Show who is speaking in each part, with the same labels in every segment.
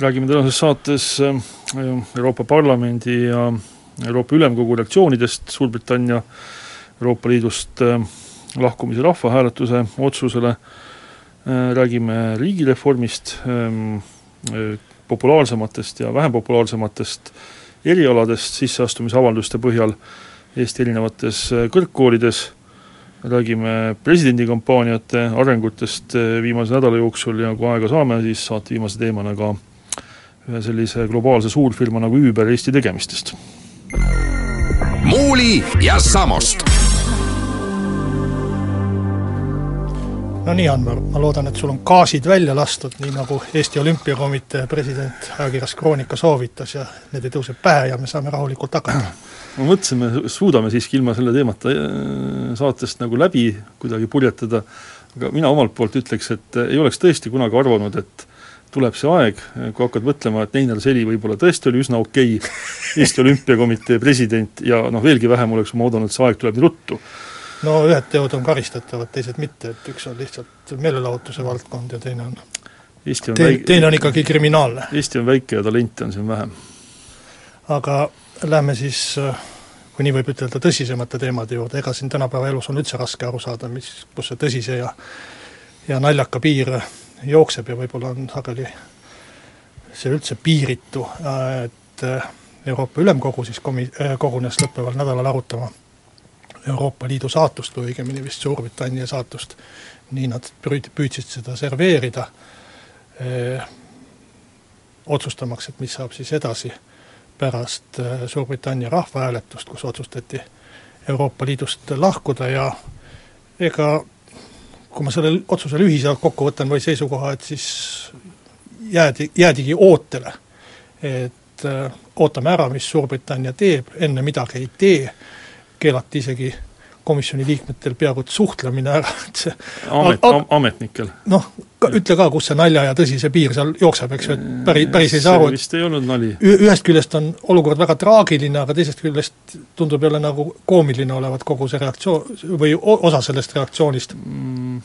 Speaker 1: räägime tänases saates äh, Euroopa Parlamendi ja Euroopa Ülemkogu reaktsioonidest. Suurbritannia Euroopa Liidust äh, lahkumise rahvahääletuse otsusele, äh, räägime riigireformist, ähm, populaarsematest ja vähem populaarsematest erialadest sisseastumisavalduste põhjal Eesti erinevates kõrgkoolides, räägime presidendikampaaniate arengutest viimase nädala jooksul ja kui aega saame, siis saate viimase teemana ka ühe sellise globaalse suurfirma nagu Uber Eesti tegemistest.
Speaker 2: muuli ja Samost.
Speaker 3: no nii, Anvar, ma loodan, et sul on gaasid välja lastud, nii nagu Eesti Olümpiakomitee president ajakirjas Kroonika soovitas ja need ei tõuse pähe ja me saame rahulikult hakata.
Speaker 1: ma mõtlesin, me suudame siiski ilma selle teemata äh, saatest nagu läbi kuidagi purjetada, aga mina omalt poolt ütleks, et ei oleks tõesti kunagi arvanud, et tuleb see aeg, kui hakkad mõtlema, et Einar Seli võib-olla tõesti oli üsna okei okay, Eesti Olümpiakomitee president ja noh, veelgi vähem oleks ma oodanud, see aeg tuleb nii ruttu.
Speaker 3: no ühed teod on karistatavad, teised mitte, et üks on lihtsalt meelelahutuse valdkond ja teine on
Speaker 1: Eesti on
Speaker 3: teine,
Speaker 1: väike,
Speaker 3: teine on ikkagi kriminaalne.
Speaker 1: Eesti on väike ja talente on siin vähem.
Speaker 3: aga lähme siis kui nii võib ütelda, tõsisemate teemade juurde, ega siin tänapäeva elus on üldse raske aru saada, mis, kus see tõsise ja ja naljaka piir jookseb ja võib-olla on sageli see üldse piiritu, et Euroopa Ülemkogu siis komi-, kogunes lõppeval nädalal arutama Euroopa Liidu saatust või õigemini vist Suurbritannia saatust, nii nad püüd-, püüdsid seda serveerida eh,, otsustamaks, et mis saab siis edasi pärast Suurbritannia rahvahääletust, kus otsustati Euroopa Liidust lahkuda ja ega kui ma selle otsuse lühiselt kokku võtan või seisukoha, et siis jäädi, jäädigi ootele. et äh, ootame ära, mis Suurbritannia teeb, enne midagi ei tee, keelati isegi komisjoni liikmetel peaaegu et suhtlemine ära, et see
Speaker 1: Amet, ametnikel.
Speaker 3: noh, ütle ka, kus see nalja ja tõsise piir seal jookseb, eks ju, et päris, päris ei saa aru,
Speaker 1: see vist ei olnud nali.
Speaker 3: ühest küljest on olukord väga traagiline, aga teisest küljest tundub jälle nagu koomiline olevat kogu see reaktsioon või osa sellest reaktsioonist mm..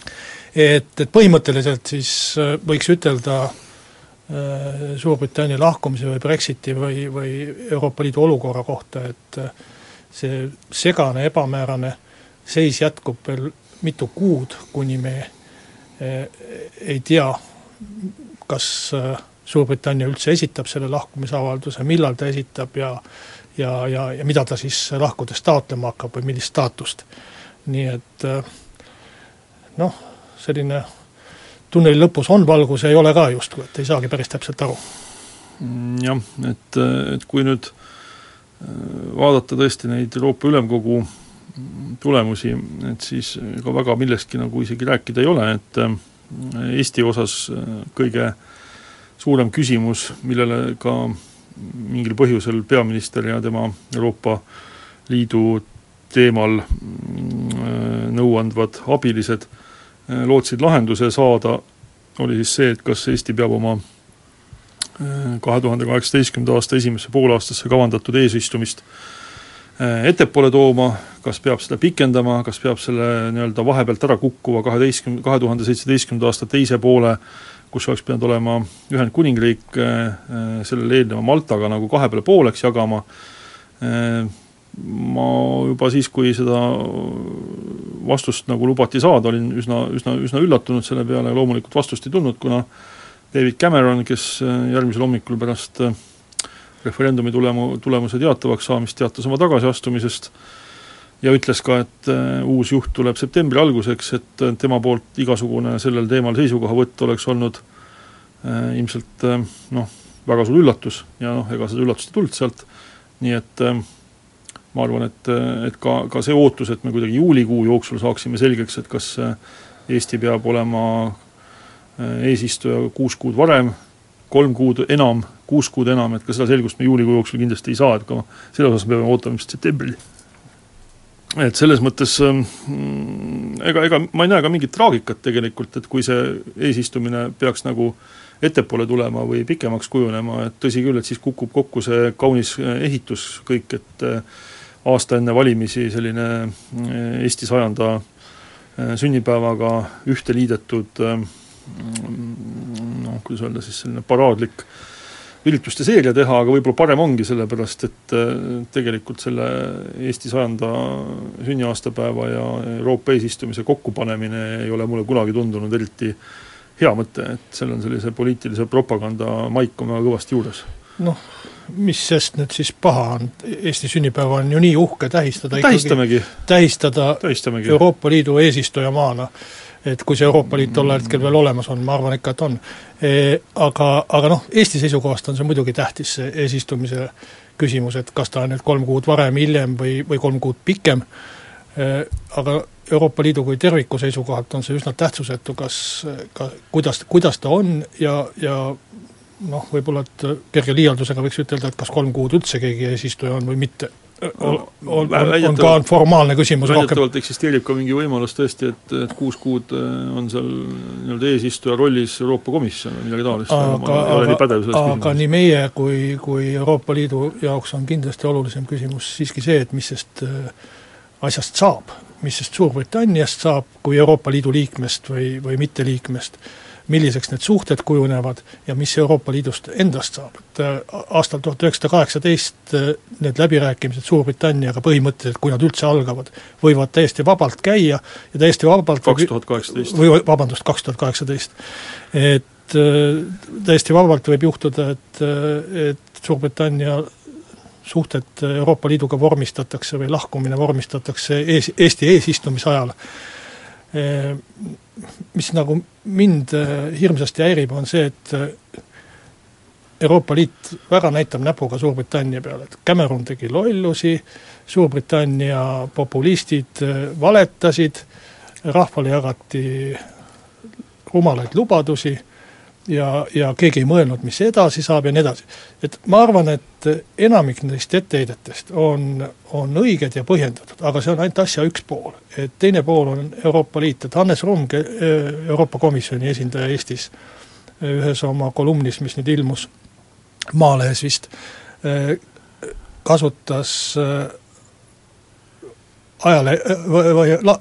Speaker 3: et, et põhimõtteliselt siis äh, võiks ütelda äh, Suurbritannia lahkumise või Brexiti või, või Euroopa Liidu olukorra kohta, et äh, see segane, ebamäärane seis jätkub veel mitu kuud, kuni me ei tea, kas Suurbritannia üldse esitab selle lahkumisavalduse, millal ta esitab ja ja, ja, ja mida ta siis lahkudes taotlema hakkab või millist staatust. nii et noh, selline tunneli lõpus on valgus ei ole ka justkui, et ei saagi päris täpselt aru.
Speaker 1: Mm, jah, et, et kui nüüd vaadata tõesti neid Euroopa Ülemkogu tulemusi, et siis ega väga millestki nagu isegi rääkida ei ole, et Eesti osas kõige suurem küsimus, millele ka mingil põhjusel peaminister ja tema Euroopa Liidu teemal nõu andvad abilised lootsid lahenduse saada, oli siis see, et kas Eesti peab oma kahe tuhande kaheksateistkümnenda aasta esimesse poolaastasse kavandatud eesistumist ettepoole tooma, kas peab seda pikendama, kas peab selle nii-öelda vahepealt ära kukkuva kaheteistkümne, kahe tuhande seitsmeteistkümnenda aasta teise poole, kus oleks pidanud olema Ühendkuningriik, sellele eelneva Maltaga nagu kahe peale pooleks jagama, ma juba siis, kui seda vastust nagu lubati saada, olin üsna, üsna, üsna üllatunud selle peale ja loomulikult vastust ei tulnud, kuna David Cameron, kes järgmisel hommikul pärast referendumi tulemu, tulemuse teatavaks saamist teatas oma tagasiastumisest ja ütles ka, et uus juht tuleb septembri alguseks, et tema poolt igasugune sellel teemal seisukohavõtt oleks olnud äh, ilmselt äh, noh, väga suur üllatus ja noh, ega seda üllatust ei tulnud sealt, nii et äh, ma arvan, et, et ka, ka see ootus, et me kuidagi juulikuu jooksul saaksime selgeks, et kas Eesti peab olema eesistuja kuus kuud varem kolm kuud enam, kuus kuud enam, et ka seda selgust me juulikuu jooksul kindlasti ei saa, et ka selle osas me peame ootama vist septembrini. et selles mõttes mm, ega, ega ma ei näe ka mingit traagikat tegelikult, et kui see eesistumine peaks nagu ettepoole tulema või pikemaks kujunema, et tõsi küll, et siis kukub kokku see kaunis ehitus kõik, et aasta enne valimisi selline Eesti sajanda sünnipäevaga ühte liidetud noh, kuidas öelda siis, selline paraadlik ürituste seeria teha, aga võib-olla parem ongi, sellepärast et tegelikult selle Eesti sajanda sünniaastapäeva ja Euroopa eesistumise kokkupanemine ei ole mulle kunagi tundunud eriti hea mõte, et seal on sellise poliitilise propaganda maik on väga kõvasti juures.
Speaker 3: noh, mis sest nüüd siis paha on, Eesti sünnipäeva on ju nii uhke tähistada
Speaker 1: tähistamegi.
Speaker 3: tähistada
Speaker 1: tähistamegi.
Speaker 3: Euroopa Liidu eesistujamaana et kui see Euroopa Liit tol hetkel veel olemas on, ma arvan ikka, et on e,. Aga, aga noh, Eesti seisukohast on see muidugi tähtis, see eesistumise küsimus, et kas ta on nüüd kolm kuud varem, hiljem või, või kolm kuud pikem e,, aga Euroopa Liidu kui terviku seisukohalt on see üsna tähtsusetu, kas, ka kuidas, kuidas ta on ja, ja noh, võib-olla et kerge liialdusega võiks ütelda, et kas kolm kuud üldse keegi eesistuja on või mitte on, on, on ka formaalne küsimus
Speaker 1: väidetavalt eksisteerib ka mingi võimalus tõesti, et, et kuus kuud äh, on seal nii-öelda eesistuja rollis Euroopa Komisjon või midagi taolist,
Speaker 3: aga, aga, aga, aga nii meie kui, kui Euroopa Liidu jaoks on kindlasti olulisem küsimus siiski see, et mis sest äh, asjast saab, mis sest Suurbritanniast saab kui Euroopa Liidu liikmest või, või mitteliikmest milliseks need suhted kujunevad ja mis Euroopa Liidust endast saab, et äh, aastal tuhat üheksasada kaheksateist äh, need läbirääkimised Suurbritanniaga põhimõtteliselt, kui nad üldse algavad, võivad täiesti vabalt käia ja täiesti vabalt
Speaker 1: kaks tuhat kaheksateist.
Speaker 3: või vabandust, kaks tuhat kaheksateist. et äh, täiesti vabalt võib juhtuda, et, et Suurbritannia suhted Euroopa Liiduga vormistatakse või lahkumine vormistatakse ees, Eesti eesistumise ajal mis nagu mind hirmsasti häirib, on see, et Euroopa Liit väga näitab näpuga Suurbritannia peale, et Cameron tegi lollusi, Suurbritannia populistid valetasid, rahvale jagati rumalaid lubadusi ja, ja keegi ei mõelnud, mis edasi saab ja nii edasi. et ma arvan, et enamik neist etteheidetest on, on õiged ja põhjendatud, aga see on ainult asja üks pool. et teine pool on Euroopa Liit, et Hannes Rumm, Euroopa Komisjoni esindaja Eestis, ühes oma kolumnis, mis nüüd ilmus Maalehes vist, kasutas ajale-, või la-,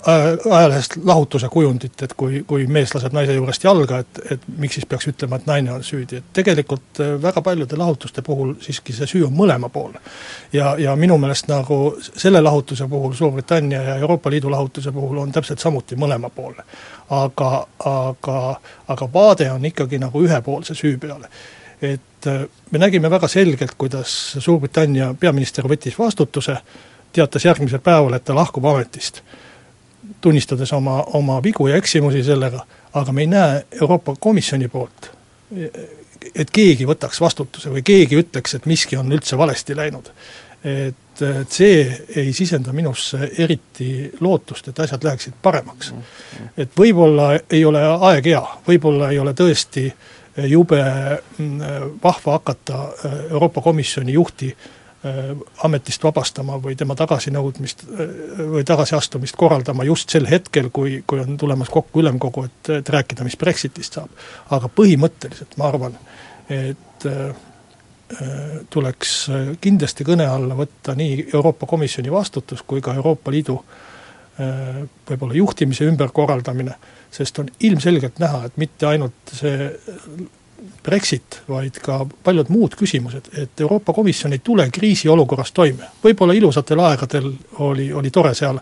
Speaker 3: ajalehest lahutuse kujundit, et kui, kui mees laseb naise juurest jalga, et, et miks siis peaks ütlema, et naine on süüdi, et tegelikult äh, väga paljude lahutuste puhul siiski see süü on mõlemapoolne. ja, ja minu meelest nagu selle lahutuse puhul, Suurbritannia ja Euroopa Liidu lahutuse puhul on täpselt samuti mõlemapoolne. aga, aga, aga vaade on ikkagi nagu ühepoolse süü peale et äh, me nägime väga selgelt, kuidas Suurbritannia peaminister võttis vastutuse äh, teatas järgmisel päeval, et ta lahkub ametist, tunnistades oma, oma vigu ja eksimusi sellega, aga me ei näe Euroopa Komisjoni poolt, et keegi võtaks vastutuse või keegi ütleks, et miski on üldse valesti läinud. et, et see ei sisenda minusse eriti lootust, et asjad läheksid paremaks. et võib-olla ei ole aeg hea, võib-olla ei ole tõesti jube mm, vahva hakata Euroopa Komisjoni juhti Äh, ametist vabastama või tema tagasinõudmist äh, või tagasiastumist korraldama just sel hetkel, kui, kui on tulemas kokku ülemkogu, et, et rääkida, mis Brexitist saab. aga põhimõtteliselt ma arvan, et äh, tuleks kindlasti kõne alla võtta nii Euroopa Komisjoni vastutus kui ka Euroopa Liidu võib-olla juhtimise ümberkorraldamine, sest on ilmselgelt näha, et mitte ainult see Brexit, vaid ka paljud muud küsimused, et Euroopa Komisjon ei tule kriisiolukorras toime. võib-olla ilusatel aegadel oli, oli tore seal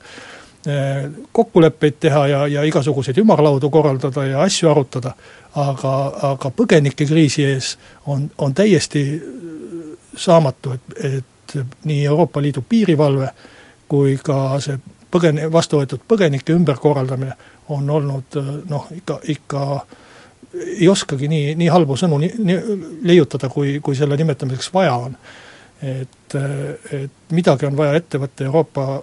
Speaker 3: eh, kokkuleppeid teha ja, ja igasuguseid ümarlaudu korraldada ja asju arutada, aga, aga põgenikekriisi ees on, on täiesti saamatu, et, et nii Euroopa Liidu piirivalve kui ka see põgen-, vastu võetud põgenike ümberkorraldamine on olnud noh, ikka, ikka ei oskagi nii, nii halbu sõnu nii, nii leiutada, kui, kui selle nimetamiseks vaja on. et, et midagi on vaja ette võtta Euroopa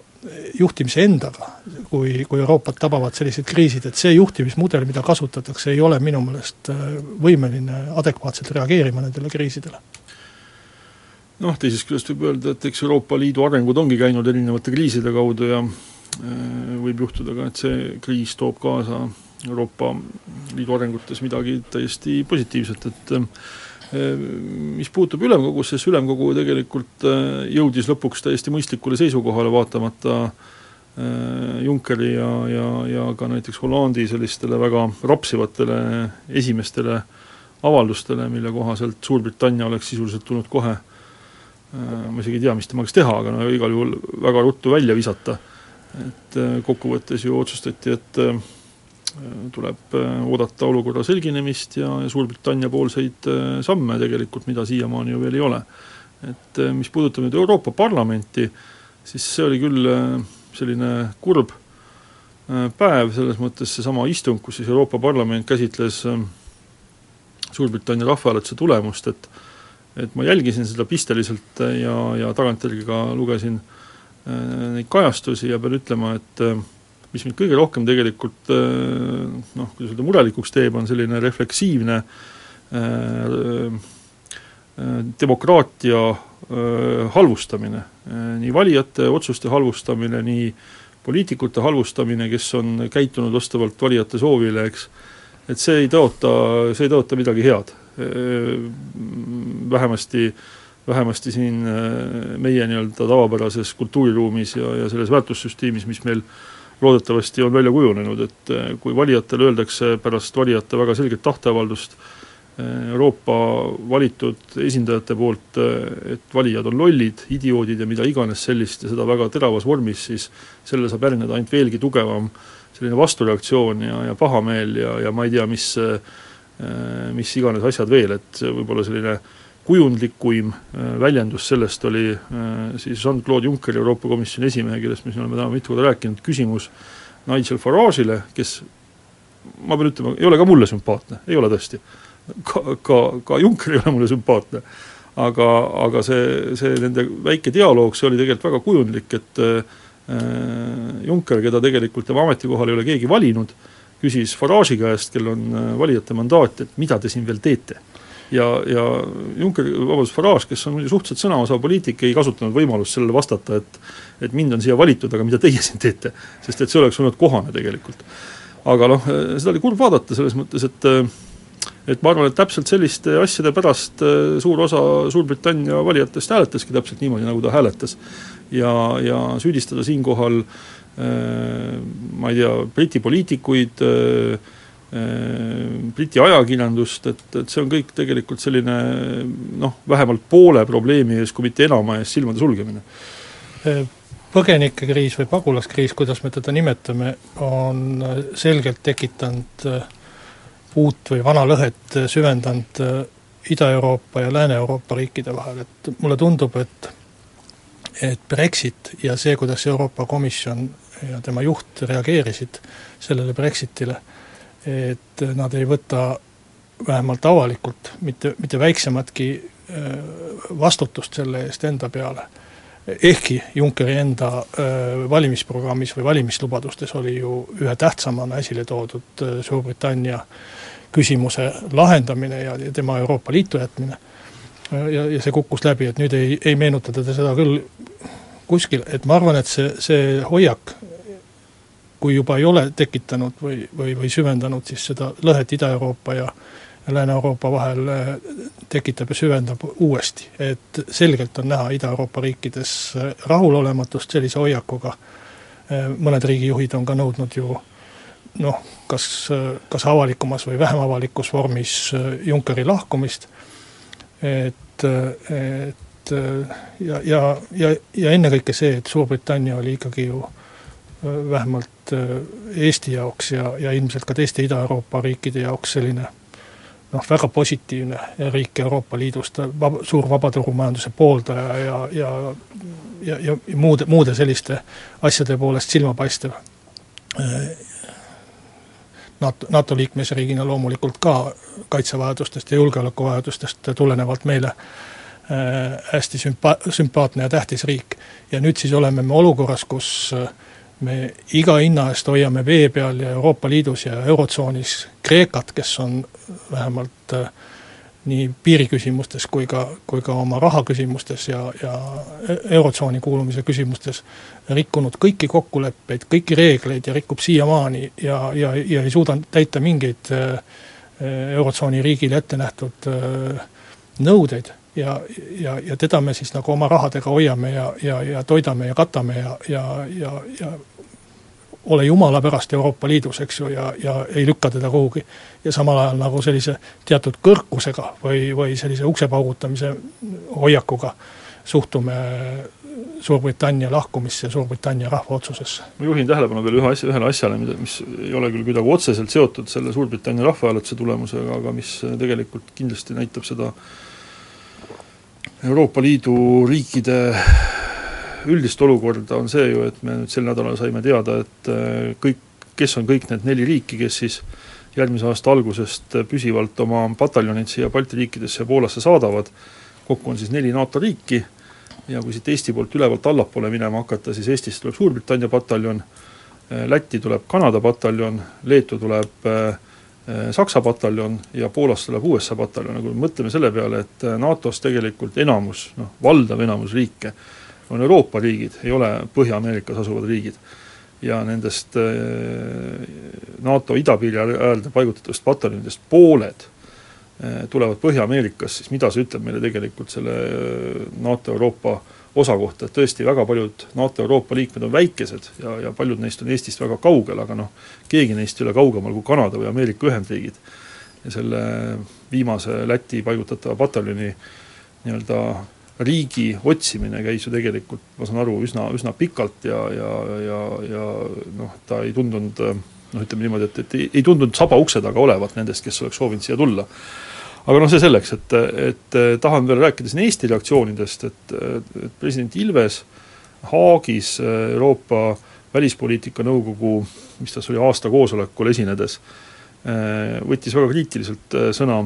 Speaker 3: juhtimise endaga, kui, kui Euroopat tabavad sellised kriisid, et see juhtimismudel, mida kasutatakse, ei ole minu meelest äh, võimeline adekvaatselt reageerima nendele kriisidele
Speaker 1: noh, teisest küljest võib öelda, et eks Euroopa Liidu arengud ongi käinud erinevate kriiside kaudu ja äh, võib juhtuda ka, et see kriis toob kaasa Euroopa Liidu arengutes midagi täiesti positiivset, et äh, mis puutub ülemkogusse, siis ülemkogu tegelikult äh, jõudis lõpuks täiesti mõistlikule seisukohale, vaatamata Junckeri ja, ja, ja ka näiteks Hollandi sellistele väga rapsivatele esimestele avaldustele, mille kohaselt Suurbritannia oleks sisuliselt tulnud kohe äh, Äh, ma isegi ei tea, mis temaga teha, aga no igal juhul väga ruttu välja visata. et äh, kokkuvõttes ju otsustati, et äh, tuleb oodata olukorra selginemist ja, ja Suurbritannia poolseid samme tegelikult, mida siiamaani ju veel ei ole. et mis puudutab nüüd Euroopa Parlamenti, siis see oli küll selline kurb päev, selles mõttes seesama istung, kus siis Euroopa Parlament käsitles Suurbritannia rahvahääletuse tulemust, et et ma jälgisin seda pisteliselt ja, ja tagantjärgi ka lugesin äh, neid kajastusi ja pean ütlema, et äh, mis mind kõige rohkem tegelikult äh, noh, kuidas öelda, murelikuks teeb, on selline refleksiivne demokraatia halvustamine, nii valijate otsuste halvustamine, nii poliitikute halvustamine, kes on käitunud vastavalt valijate soovile, eks, et see ei tõota, see ei tõota midagi head. Vähemasti vähemasti siin meie nii-öelda tavapärases kultuuriruumis ja, ja selles väärtussüsteemis, mis meil loodetavasti on välja kujunenud, et kui valijatele öeldakse pärast valijate väga selget tahteavaldust Euroopa valitud esindajate poolt, et valijad on lollid, idioodid ja mida iganes sellist ja seda väga teravas vormis, siis sellele saab järgneda ainult veelgi tugevam selline vastureaktsioon ja, ja pahameel ja, ja ma ei tea, mis äh, Äh, mis iganes asjad veel, et võib-olla selline kujundlikuim äh, väljendus sellest oli äh, siis Jean-Claude Junckeri, Euroopa Komisjoni esimehe, kellest me siin oleme täna mitu korda rääkinud, küsimus Nigel Farage'ile, kes ma pean ütlema, ei ole ka mulle sümpaatne, ei ole tõesti. ka, ka, ka Juncker ei ole mulle sümpaatne. aga, aga see, see nende väike dialoog, see oli tegelikult väga kujundlik, et äh, Juncker, keda tegelikult tema ametikohale ei ole keegi valinud küsis Farage'i käest, kel on äh, valijate mandaat, et mida te siin veel teete. Ja, ja Juncker, vabandust, Farage, kes on muidu suhteliselt sõnaosav poliitik, ei kasutanud võimalust sellele vastata, et et mind on siia valitud, aga mida teie siin teete. sest et see oleks olnud kohane tegelikult. aga noh, seda oli kurb vaadata selles mõttes, et et ma arvan, et täpselt selliste asjade pärast suur osa Suurbritannia valijatest hääletaski täpselt niimoodi, nagu ta hääletas. ja, ja süüdistada siinkohal Äh, ma ei tea, Briti poliitikuid, äh, Briti ajakirjandust, et, et see on kõik tegelikult selline noh, vähemalt poole probleemi ees, kui mitte enama ees silmade sulgemine.
Speaker 3: Põgenikekriis või pagulaskriis, kuidas me teda nimetame, on selgelt tekitanud uut või vana lõhet süvendanud Ida-Euroopa ja Lääne-Euroopa riikide vahel, et mulle tundub, et et Brexit ja see, kuidas Euroopa Komisjon ja tema juht reageerisid sellele Brexitile, et nad ei võta vähemalt avalikult mitte, mitte väiksematki äh, vastutust selle eest enda peale. ehkki Junckeri enda äh, valimisprogrammis või valimislubadustes oli ju ühe tähtsamana esile toodud äh, Suurbritannia küsimuse lahendamine ja, ja tema Euroopa Liitu jätmine, ja, ja see kukkus läbi, et nüüd ei, ei meenuta teda seda küll kuskil, et ma arvan, et see, see hoiak, kui juba ei ole tekitanud või, või, või süvendanud siis seda lõhet Ida-Euroopa ja Lääne-Euroopa vahel, eh, tekitab ja süvendab uuesti. et selgelt on näha Ida-Euroopa riikides eh, rahulolematust sellise hoiakuga, eh, mõned riigijuhid on ka nõudnud ju noh, kas, kas avalikumas või vähem avalikus vormis Junckeri lahkumist, et, et ja, ja, ja, ja ennekõike see, et Suurbritannia oli ikkagi ju vähemalt äh, Eesti jaoks ja, ja ilmselt ka teiste Ida-Euroopa riikide jaoks selline noh, väga positiivne riik Euroopa Liidust, vab-, suur vabaturumajanduse pooldaja ja, ja ja, ja muude, muude selliste asjade poolest silmapaistev. NATO, NATO liikmesriigina loomulikult ka kaitsevajadustest ja julgeolekuvajadustest tulenevalt meile äh, hästi sümpa-, sümpaatne ja tähtis riik. ja nüüd siis oleme me olukorras, kus me iga hinna eest hoiame vee peal ja Euroopa Liidus ja Eurotsoonis Kreekat, kes on vähemalt äh, nii piiriküsimustes kui ka, kui ka oma rahaküsimustes ja, ja Eurotsooni kuulumise küsimustes rikkunud kõiki kokkuleppeid, kõiki reegleid ja rikub siiamaani ja, ja, ja ei suuda täita mingeid äh, Eurotsooni riigile ette nähtud äh, nõudeid ja, ja, ja teda me siis nagu oma rahadega hoiame ja, ja, ja toidame ja katame ja, ja, ja, ja ole jumala pärast Euroopa Liidus, eks ju, ja, ja ei lükka teda kuhugi. ja samal ajal nagu sellise teatud kõrkusega või, või sellise ukse paugutamise hoiakuga suhtume Suurbritannia lahkumisse Suurbritannia rahva otsusesse.
Speaker 1: ma juhin tähelepanu veel ühe asja, ühele asjale, mida, mis ei ole küll kuidagi otseselt seotud selle Suurbritannia rahvahääletuse tulemusega, aga mis tegelikult kindlasti näitab seda Euroopa Liidu riikide üldist olukorda, on see ju, et me nüüd sel nädalal saime teada, et äh, kõik, kes on kõik need neli riiki, kes siis järgmise aasta algusest püsivalt oma pataljonid siia Balti riikidesse ja Poolasse saadavad, kokku on siis neli NATO riiki. Ja kui siit Eesti poolt ülevalt allapoole minema hakata, siis Eestist tuleb Suurbritannia pataljon, äh, Lätti tuleb Kanada pataljon, Leetu tuleb äh, Saksa pataljon ja Poolast tuleb USA pataljon, nagu mõtleme selle peale, et NATO-s tegelikult enamus, noh, valdav enamus riike on Euroopa riigid, ei ole Põhja-Ameerikas asuvad riigid. ja nendest äh, NATO idapiiri äärde paigutatavast pataljonidest pooled tulevad Põhja-Ameerikas, siis mida see ütleb meile tegelikult selle äh, NATO Euroopa osa kohta, et tõesti väga paljud NATO Euroopa liikmed on väikesed ja, ja paljud neist on Eestist väga kaugel, aga noh, keegi neist ei ole kaugemal kui Kanada või Ameerika Ühendriigid. ja selle viimase Läti paigutatava pataljoni nii-öelda riigi otsimine käis ju tegelikult, ma saan aru, üsna, üsna pikalt ja, ja, ja, ja noh, ta ei tundunud noh, ütleme niimoodi, et, et ei, ei tundunud saba ukse taga olevat nendest, kes oleks soovinud siia tulla. aga noh, see selleks, et, et tahan veel rääkida siin Eesti reaktsioonidest, et, et president Ilves Haagis Euroopa Välispoliitika Nõukogu, mis ta oli, aasta koosolekul esinedes, võttis väga kriitiliselt sõna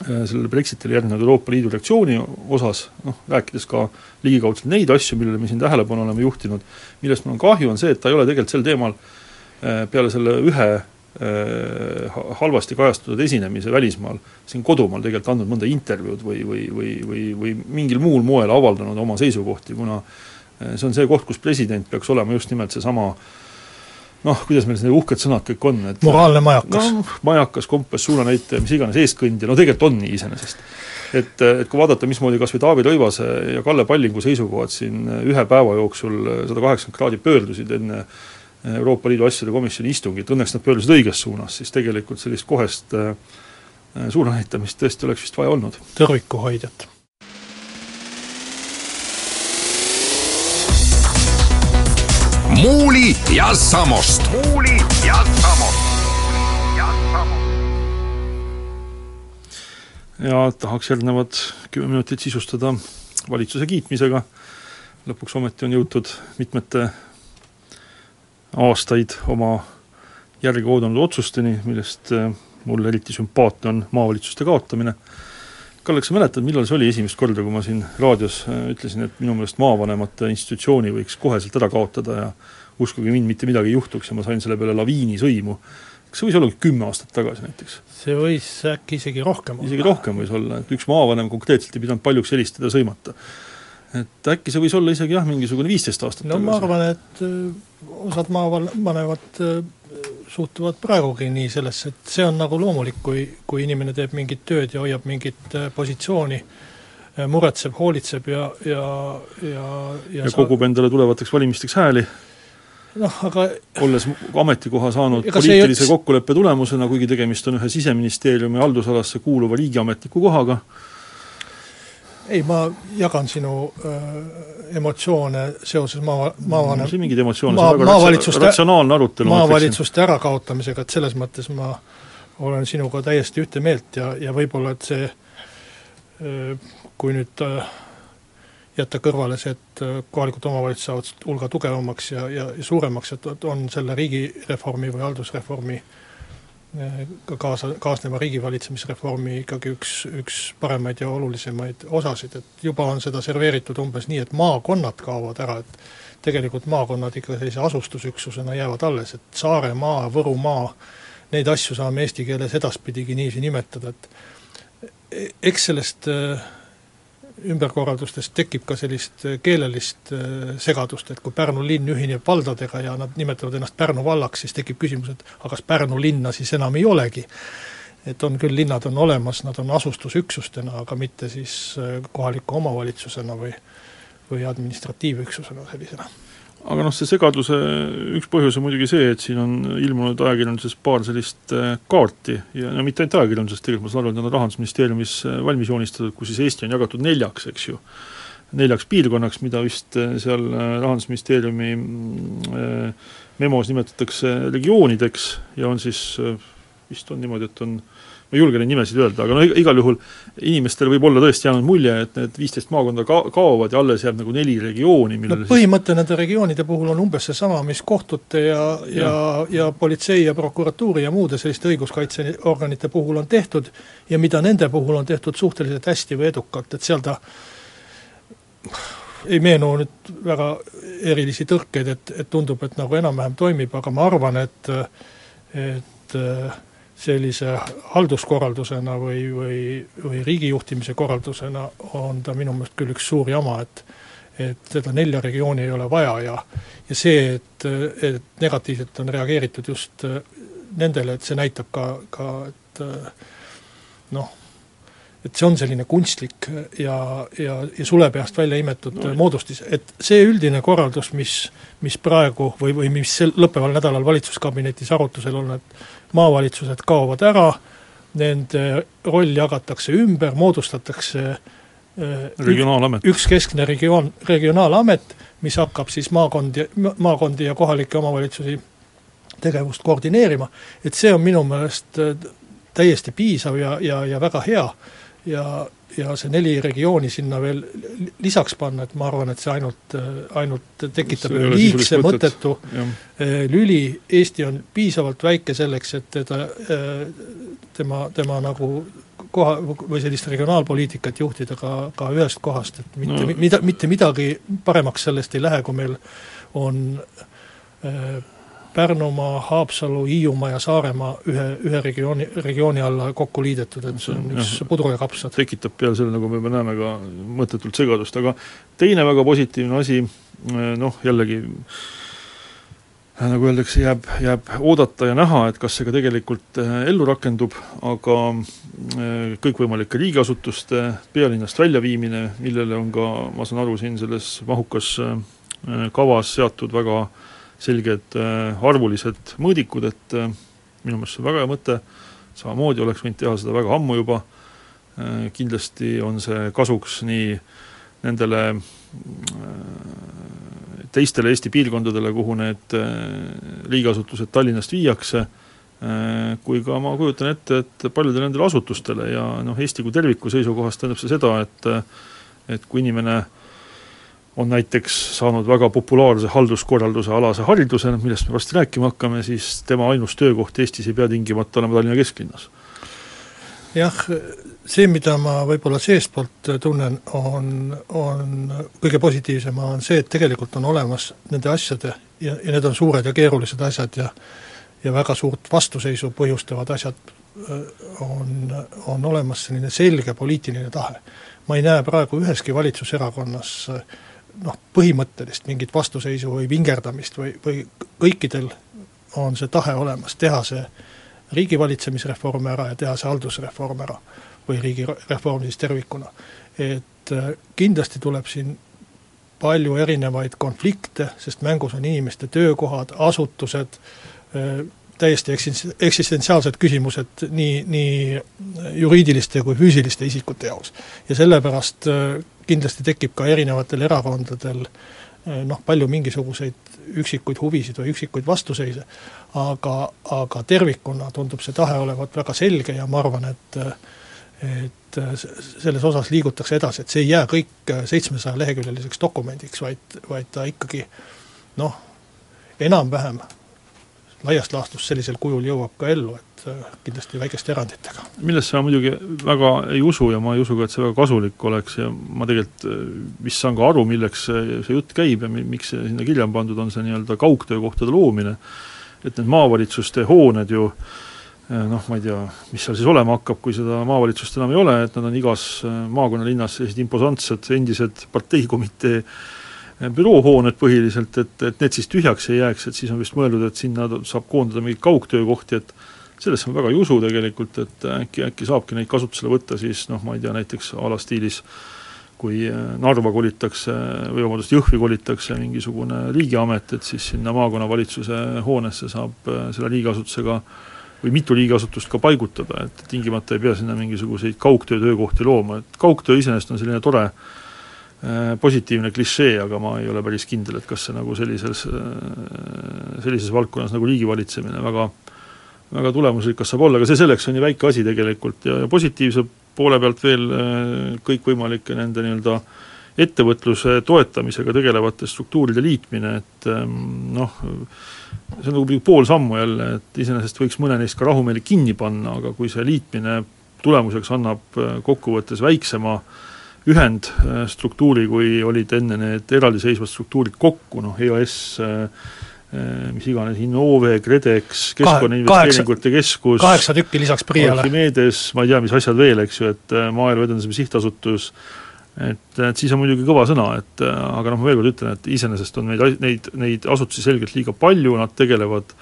Speaker 1: sellele Brexitile järgnenud Euroopa Liidu reaktsiooni osas, noh, rääkides ka ligikaudselt neid asju, millele me siin tähelepanu oleme juhtinud, millest mul on kahju, on see, et ta ei ole tegelikult sel teemal äh, peale selle ühe äh, halvasti kajastatud esinemise välismaal, siin kodumaal tegelikult andnud mõnda intervjuud või, või, või, või, või mingil muul moel avaldanud oma seisukohti, kuna see on see koht, kus president peaks olema just nimelt seesama äh, noh, kuidas meil need uhked sõnad kõik on, et
Speaker 3: moraalne majakas
Speaker 1: no,. majakas, kompass, suunanäitaja, mis iganes, eestkõndja, no tegelikult on nii iseenesest. et, et kui vaadata, mismoodi kas või Taavi Rõivase ja Kalle Pallingu seisukohad siin ühe päeva jooksul sada kaheksakümmend kraadi pöördusid enne Euroopa Liidu asjade komisjoni istungit, õnneks nad pöördusid õiges suunas, siis tegelikult sellist kohest äh, suunanäitamist tõesti oleks vist vaja olnud.
Speaker 3: tõrvikuhoidjat
Speaker 2: Muuli ja Samost. muuli ja Samost.
Speaker 1: ja tahaks järgnevad kümme minutit sisustada valitsuse kiitmisega. lõpuks ometi on jõutud mitmete aastaid oma järgi oodanud otsusteni, millest eh, mulle eriti sümpaatne on maavalitsuste kaotamine Kalle, kas sa mäletad, millal see oli esimest korda, kui ma siin raadios äh, ütlesin, et minu meelest maavanemate institutsiooni võiks koheselt ära kaotada ja uskuge mind, mitte midagi ei juhtuks ja ma sain selle peale laviini sõimu. kas see võis olla kümme aastat tagasi näiteks?
Speaker 3: see võis äkki isegi rohkem
Speaker 1: olla. isegi rohkem võis olla, et üks maavanem konkreetselt ei pidanud paljuks helistada ja sõimata. et äkki see võis olla isegi jah, mingisugune viisteist aastat
Speaker 3: no
Speaker 1: tagasi?
Speaker 3: ma arvan, et äh, osad maavanemad äh, suhtuvad praegugi nii sellesse, et see on nagu loomulik, kui, kui inimene teeb mingit tööd ja hoiab mingit äh, positsiooni, äh, muretseb, hoolitseb ja, ja, ja
Speaker 1: ja, ja kogub endale tulevateks valimisteks hääli.
Speaker 3: Noh, aga
Speaker 1: olles ametikoha saanud poliitilise ei... kokkuleppe tulemusena, kuigi tegemist on ühe Siseministeeriumi haldusalasse kuuluva riigiametniku kohaga,
Speaker 3: ei, ma jagan sinu äh, emotsioone seoses maa, maavanem-
Speaker 1: no, mingeid emotsioone maa, see on väga ratsionaalne arutelu.
Speaker 3: maavalitsuste ärakakaotamisega, et selles mõttes ma olen sinuga täiesti ühte meelt ja, ja võib-olla et see äh, kui nüüd äh, jätta kõrvale see, et äh, kohalikud omavalitsused saavad hulga tugevamaks ja, ja, ja suuremaks, et on selle riigireformi või haldusreformi ka kaasa, kaasneva riigivalitsemisreformi ikkagi üks, üks paremaid ja olulisemaid osasid, et juba on seda serveeritud umbes nii, et maakonnad kaovad ära, et tegelikult maakonnad ikka sellise asustusüksusena jäävad alles, et Saaremaa, Võrumaa, neid asju saame eesti keeles edaspidigi niiviisi nimetada, et e-, eks sellest äh, ümberkorraldustest tekib ka sellist äh, keelelist äh, segadust, et kui Pärnu linn ühineb valdadega ja nad nimetavad ennast Pärnu vallaks, siis tekib küsimus, et aga kas Pärnu linna siis enam ei olegi. et on küll, linnad on olemas, nad on asustusüksustena, aga mitte siis kohaliku omavalitsusena või või administratiivüksusena sellisena
Speaker 1: aga noh, see segaduse üks põhjus on muidugi see, et siin on ilmunud ajakirjanduses paar sellist äh, kaarti ja no mitte ainult ajakirjanduses, tegelikult ma saan aru, et need on Rahandusministeeriumis äh, valmis joonistatud, kus siis Eesti on jagatud neljaks, eks ju, neljaks piirkonnaks, mida vist äh, seal Rahandusministeeriumi memos nimetatakse regioonideks ja on siis, vist on niimoodi, et on ma ei julge neid nimesid öelda, aga no igal juhul inimestel võib olla tõesti jäänud mulje, et need viisteist maakonda ka-, kaovad ja alles jääb nagu neli regiooni, millele
Speaker 3: no põhimõte siis... nende regioonide puhul on umbes seesama, mis kohtute ja, ja, ja, ja politsei ja prokuratuuri ja muude selliste õiguskaitseorganite puhul on tehtud ja mida nende puhul on tehtud suhteliselt hästi või edukalt, et seal ta ei meenu nüüd väga erilisi tõrkeid, et, et tundub, et nagu enam-vähem toimib, aga ma arvan, et et sellise halduskorraldusena või, või, või riigijuhtimise korraldusena on ta minu meelest küll üks suur jama, et et seda nelja regiooni ei ole vaja ja ja see, et, et negatiivselt on reageeritud just nendele, et see näitab ka, ka et noh, et see on selline kunstlik ja, ja, ja sulepeast välja imetud no. moodustis, et see üldine korraldus, mis, mis praegu või, või mis sel lõppeval nädalal valitsuskabinetis arutusel on, et maavalitsused kaovad ära, nende roll jagatakse ümber, moodustatakse
Speaker 1: äh, regionaalamet.
Speaker 3: üks keskne regioon, regionaalamet, mis hakkab siis maakondi, maakondi ja kohalikke omavalitsusi tegevust koordineerima, et see on minu meelest äh, täiesti piisav ja, ja, ja väga hea ja, ja see neli regiooni sinna veel lisaks panna, et ma arvan, et see ainult, ainult tekitab ühe liigse mõttetu. Eh, lüli, Eesti on piisavalt väike selleks, et teda, eh, tema, tema nagu koha, või sellist regionaalpoliitikat juhtida ka, ka ühest kohast, et mitte no., mida, mitte midagi paremaks sellest ei lähe, kui meil on äh, Pärnumaa, Haapsalu, Hiiumaa ja Saaremaa ühe, ühe regiooni, regiooni alla kokku liidetud, et see on üks jah, pudru ja kapsad.
Speaker 1: tekitab peale selle, nagu me juba näeme, ka mõttetult segadust, aga teine väga positiivne asi, noh jällegi nagu öeldakse, jääb, jääb oodata ja näha, et kas see ka tegelikult eh, ellu rakendub, aga eh, kõikvõimalike riigiasutuste pealinnast väljaviimine, millele on ka, ma saan aru, siin selles mahukas eh, kavas seatud väga äh, selged äh, arvulised mõõdikud, et äh, minu meelest see on väga hea mõte, samamoodi oleks võinud teha seda väga ammu juba, äh, kindlasti on see kasuks nii nendele teistele Eesti piirkondadele, kuhu need riigiasutused Tallinnast viiakse, kui ka ma kujutan ette, et paljudele nendele asutustele ja noh, Eesti kui terviku seisukohast tähendab see seda, et et kui inimene äh, on näiteks saanud väga populaarse halduskorralduse alase hariduse, millest me varsti rääkima hakkame, siis tema ainus töökoht Eestis ei pea tingimata olema Tallinna kesklinnas.
Speaker 3: jah, see, mida ma võib-olla seestpoolt tunnen, on, on kõige positiivsem, on see, et tegelikult on olemas nende asjade ja, ja need on suured ja keerulised asjad ja ja väga suurt vastuseisu põhjustavad asjad, on, on olemas selline selge poliitiline tahe. ma ei näe praegu üheski valitsuserakonnas äh, noh, põhimõttelist mingit vastuseisu või vingerdamist või, või kõikidel on see tahe olemas, teha see riigivalitsemisreform ära ja teha see haldusreform ära või riigireform siis tervikuna. et äh, kindlasti tuleb siin palju erinevaid konflikte, sest mängus on inimeste töökohad, asutused, äh, täiesti eksis-, eksistentsiaalsed küsimused nii, nii juriidiliste kui füüsiliste isikute jaoks. ja sellepärast äh, kindlasti tekib ka erinevatel erakondadel eh, noh, palju mingisuguseid üksikuid huvisid või üksikuid vastuseise, aga, aga tervikuna tundub see tahe olevat väga selge ja ma arvan, et et selles osas liigutakse edasi, et see ei jää kõik seitsmesaja leheküljeliseks dokumendiks, vaid, vaid ta ikkagi noh, enam-vähem laias laastus sellisel kujul jõuab ka ellu, et äh, kindlasti väikeste eranditega.
Speaker 1: millesse ma muidugi väga ei usu ja ma ei usu ka, et see väga kasulik oleks ja ma tegelikult äh, vist saan ka aru, milleks see, see jutt käib ja miks see sinna kirja on pandud, on see nii-öelda kaugtöökohtade loomine, et need maavalitsuste hooned ju noh, ma ei tea, mis seal siis olema hakkab, kui seda maavalitsust enam ei ole, et nad on igas maakonnalinnas sellised imposantsed endised parteikomitee büroohooned põhiliselt, et, et need siis tühjaks ei jääks, et siis on vist mõeldud, et sinna saab koondada mingeid kaugtöökohti, et sellesse ma väga ei usu tegelikult, et äkki, äkki saabki neid kasutusele võtta siis noh, ma ei tea, näiteks a la stiilis kui äh, Narva kolitakse või vabandust, Jõhvi kolitakse mingisugune riigiamet, et siis sinna maakonnavalitsuse hoonesse saab äh, selle riigiasutusega või mitu riigiasutust ka paigutada, et tingimata ei pea sinna mingisuguseid kaugtöö töökohti looma, et kaugtöö iseenesest on selline tore äh, positiivne klišee, aga ma ei ole päris kindel, et kas see nagu sellises, äh, sellises valdkonnas nagu riigivalitsemine väga väga tulemusrikas saab olla, aga see selleks on ju väike asi tegelikult ja, ja positiivse poole pealt veel äh, kõikvõimalike nende nii-öelda ettevõtluse toetamisega tegelevate struktuuride liitmine, et ähm, noh, see on nagu pool sammu jälle, et iseenesest võiks mõne neist ka rahumeeli kinni panna, aga kui see liitmine tulemuseks annab kokkuvõttes väiksema äh, ühendstruktuuri, kui olid enne need eraldiseisvad struktuurid kokku, noh EAS äh, äh, mis iganes, Innove, KredEx, Keskkonnainvesteeringute Keskus,
Speaker 3: kaheksa tükki lisaks PRIA-le.
Speaker 1: Archimedes, ma ei tea, mis asjad veel, eks ju, et äh, Maaelu Edendamise Sihtasutus, et, et siis on muidugi kõva sõna, et aga noh, ma veel kord ütlen, et iseenesest on neid, neid, neid asutusi selgelt liiga palju, nad tegelevad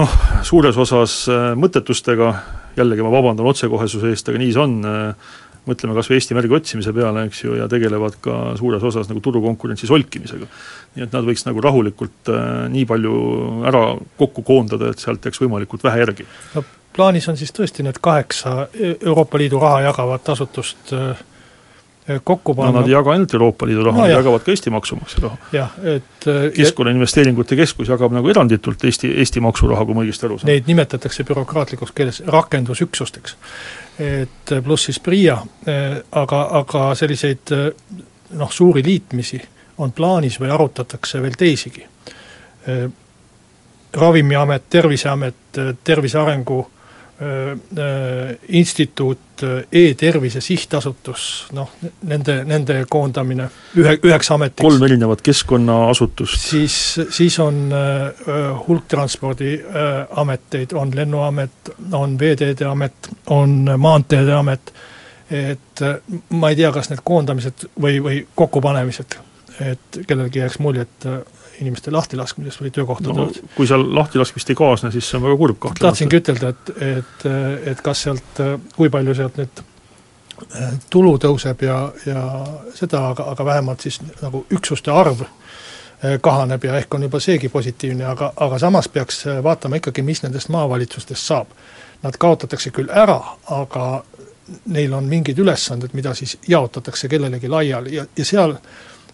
Speaker 1: noh, suures osas mõttetustega, jällegi ma vabandan otsekohesuse eest, aga nii see on, mõtleme kas või Eesti märgi otsimise peale, eks ju, ja tegelevad ka suures osas nagu turukonkurentsi solkimisega. nii et nad võiks nagu rahulikult äh, nii palju ära kokku koondada, et sealt jääks võimalikult vähe järgi.
Speaker 3: no plaanis on siis tõesti need kaheksa Euroopa Liidu raha jagavat asutust äh, kokku panna.
Speaker 1: no nad ei jaga ainult Euroopa Liidu raha no,, nad jagavad ka Eesti maksumaksja raha.
Speaker 3: jah, et äh,
Speaker 1: Keskkonnainvesteeringute Keskus jagab nagu eranditult Eesti, Eesti maksuraha, kui ma õigesti aru saan.
Speaker 3: Neid nimetatakse bürokraatlikus keeles rakendusüksusteks et pluss siis PRIA, aga, aga selliseid noh, suuri liitmisi on plaanis või arutatakse veel teisigi. ravimiamet, Terviseamet, Tervise Arengu instituut, E-tervise sihtasutus, noh, nende, nende koondamine ühe, üheks ametiks.
Speaker 1: kolm erinevat keskkonnaasutust.
Speaker 3: siis, siis on äh, hulk transpordiameteid äh,, on Lennuamet, on Veeteede Amet, on Maanteede Amet, et äh, ma ei tea, kas need koondamised või, või kokkupanemised, et kellelgi jääks mulje, et äh, inimeste lahtilaskmisest või töökohtade no,
Speaker 1: kui seal lahtilaskmist ei kaasne, siis see on väga kurb kahtlemata.
Speaker 3: tahtsingi ütelda, et, et, et kas sealt, kui palju sealt nüüd äh, tulu tõuseb ja, ja seda, aga, aga vähemalt siis nagu üksuste arv äh, kahaneb ja ehk on juba seegi positiivne, aga, aga samas peaks äh, vaatama ikkagi, mis nendest maavalitsustest saab. Nad kaotatakse küll ära, aga neil on mingid ülesanded, mida siis jaotatakse kellelegi laiali ja, ja seal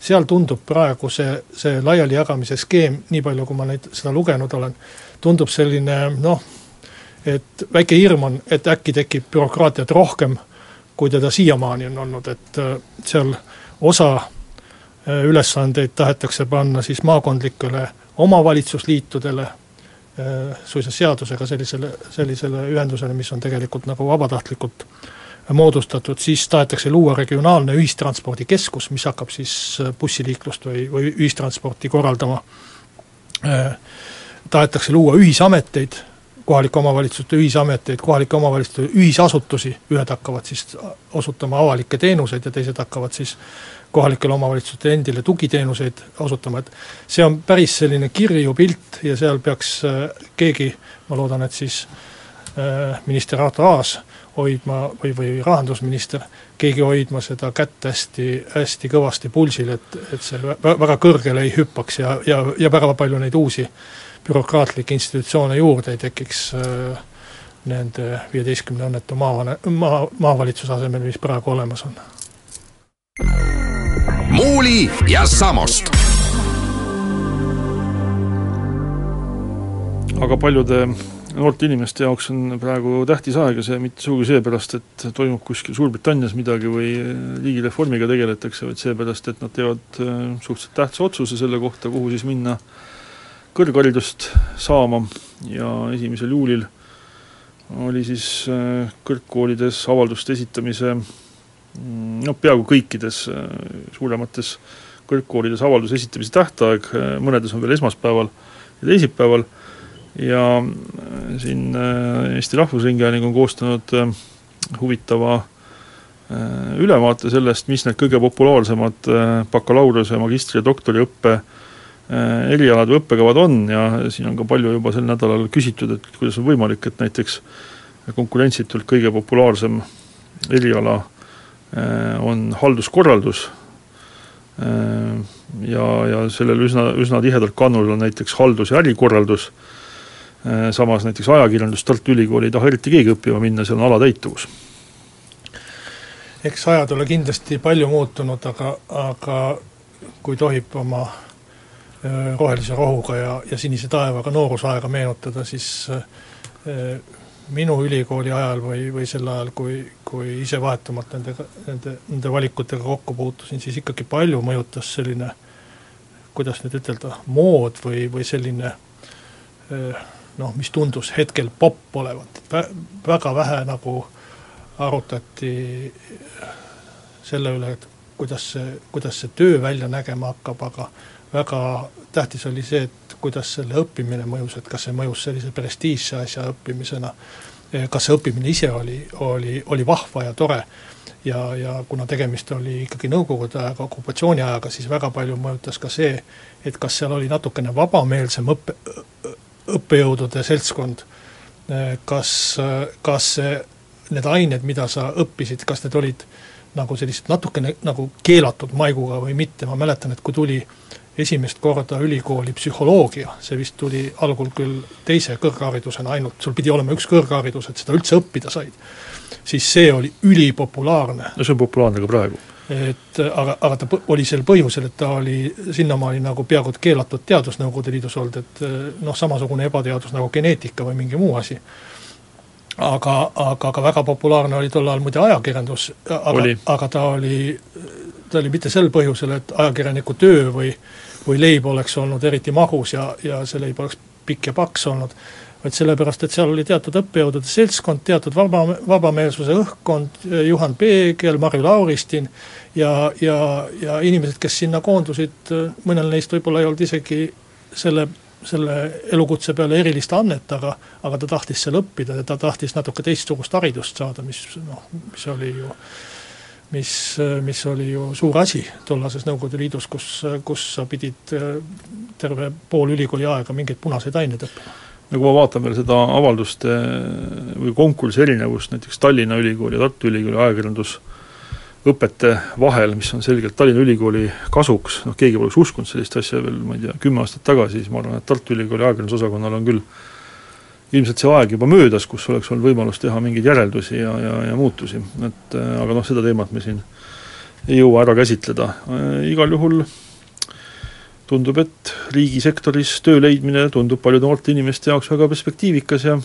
Speaker 3: seal tundub praegu see, see laialijagamise skeem, nii palju kui ma neid, seda lugenud olen, tundub selline noh, et väike hirm on, et äkki tekib bürokraatiat rohkem, kui teda siiamaani on olnud, et äh, seal osa äh, ülesandeid tahetakse panna siis maakondlikele omavalitsusliitudele, äh, suisa seadusega sellisele, sellisele ühendusele, mis on tegelikult nagu vabatahtlikult moodustatud, siis tahetakse luua regionaalne ühistranspordikeskus, mis hakkab siis äh, bussiliiklust või, või ühistransporti korraldama. Äh, tahetakse luua ühisameteid, kohalike omavalitsuste ühisameteid, kohalike omavalitsuste ühisasutusi, ühed hakkavad siis osutama avalikke teenuseid ja teised hakkavad siis kohalikele omavalitsustele endile tugiteenuseid osutama, et see on päris selline kirju pilt ja seal peaks äh, keegi, ma loodan, et siis minister Arto Aas hoidma või, või rahandusminister, keegi hoidma seda kätt hästi, hästi kõvasti pulsil, et, et see väga kõrgele ei hüppaks ja, ja, ja väga palju neid uusi bürokraatlikke institutsioone juurde ei tekiks äh, nende viieteistkümne õnnetu maavane-, maa, maavalitsuse asemel, mis praegu olemas on.
Speaker 2: muuli ja Samost.
Speaker 1: aga paljude noorte inimeste jaoks on praegu tähtis aeg ja see mitte sugugi seepärast, et toimub kuskil Suurbritannias midagi või riigireformiga tegeletakse, vaid seepärast, et nad teevad äh, suhteliselt tähtsa otsuse selle kohta, kuhu siis minna kõrgharidust saama. Ja esimesel juulil oli siis äh, kõrgkoolides avalduste esitamise noh, peaaegu kõikides äh, suuremates kõrgkoolides avalduse esitamise tähtaeg, mõnedes on veel esmaspäeval ja teisipäeval, ja siin Eesti Rahvusringhääling on koostanud huvitava ülevaate sellest, mis need kõige populaarsemad bakalaureuse, magistri- ja doktoriõppe Äh, erialad või õppekavad on. Ja siin on ka palju juba sel nädalal küsitud, et kuidas on võimalik, et näiteks konkurentsitult kõige populaarsem eriala äh, on halduskorraldus. Äh, ja, ja sellel üsna, üsna tihedalt kannul on näiteks haldus- ja ärikorraldus, samas näiteks ajakirjandus Tartu Ülikooli ei taha eriti keegi õppima minna, seal on alatäituvus.
Speaker 3: eks ajad ole kindlasti palju muutunud, aga, aga kui tohib oma Äh, rohelise rohuga ja, ja sinise taevaga noorusaega meenutada, siis äh, minu ülikooli ajal või, või sel ajal, kui, kui ise vahetumalt nendega, nende, nende valikutega kokku puutusin, siis ikkagi palju mõjutas selline kuidas nüüd ütelda, mood või, või selline äh, noh, mis tundus hetkel popp olevat, et väga vähe nagu arutati selle üle, et kuidas see, kuidas see töö välja nägema hakkab, aga väga tähtis oli see, et kuidas selle õppimine mõjus, et kas see mõjus sellise prestiižse asja õppimisena, kas see õppimine ise oli, oli, oli vahva ja tore? Ja, ja kuna tegemist oli ikkagi Nõukogude ajaga, okupatsiooniajaga, siis väga palju mõjutas ka see, et kas seal oli natukene vabameelsem õppe, õppejõudude seltskond, kas, kas need ained, mida sa õppisid, kas need olid nagu sellised natukene nagu keelatud maiguga või mitte, ma mäletan, et kui tuli esimest korda ülikooli psühholoogia, see vist tuli algul küll teise kõrgharidusena ainult, sul pidi olema üks kõrgharidus, et seda üldse õppida said, siis see oli ülipopulaarne.
Speaker 1: no see on populaarne ka praegu.
Speaker 3: Et aga, aga ta oli sel põhjusel, et ta oli sinnamaani nagu peaaegu et keelatud teadus Nõukogude Liidus olnud, et noh, samasugune ebateadus nagu geneetika või mingi muu asi. Aga, aga ka väga populaarne oli tol ajal muide ajakirjandus, aga, aga ta oli, ta oli mitte sel põhjusel, et ajakirjaniku töö või või leib oleks olnud eriti magus ja, ja see leib oleks pikk ja paks olnud, vaid sellepärast, et seal oli teatud õppejõudude seltskond, teatud vaba, vabameelsuse õhkkond, Juhan Peegel, Marju Lauristin ja, ja, ja inimesed, kes sinna koondusid, mõnel neist võib-olla ei olnud isegi selle selle elukutse peale erilist annet, aga aga ta tahtis seal õppida ja ta tahtis natuke teistsugust haridust saada, mis noh, mis oli ju mis, mis oli ju suur asi tollases Nõukogude Liidus, kus, kus sa pidid terve pool ülikooli aega mingeid punaseid aineid õppima.
Speaker 1: No kui ma vaatan veel seda avalduste või konkursi erinevust näiteks Tallinna Ülikooli ja Tartu Ülikooli ajakirjandusõpete vahel, mis on selgelt Tallinna Ülikooli kasuks, noh keegi poleks uskunud sellist asja veel, ma ei tea, kümme aastat tagasi, siis ma arvan, et Tartu Ülikooli ajakirjandusosakonnal on küll ilmselt see aeg juba möödas, kus oleks olnud võimalus teha mingeid järeldusi ja, ja, ja muutusi, et äh, aga noh, seda teemat me siin ei jõua ära käsitleda. Äh,, igal juhul tundub, et riigisektoris töö leidmine tundub paljude noorte inimeste jaoks väga perspektiivikas ja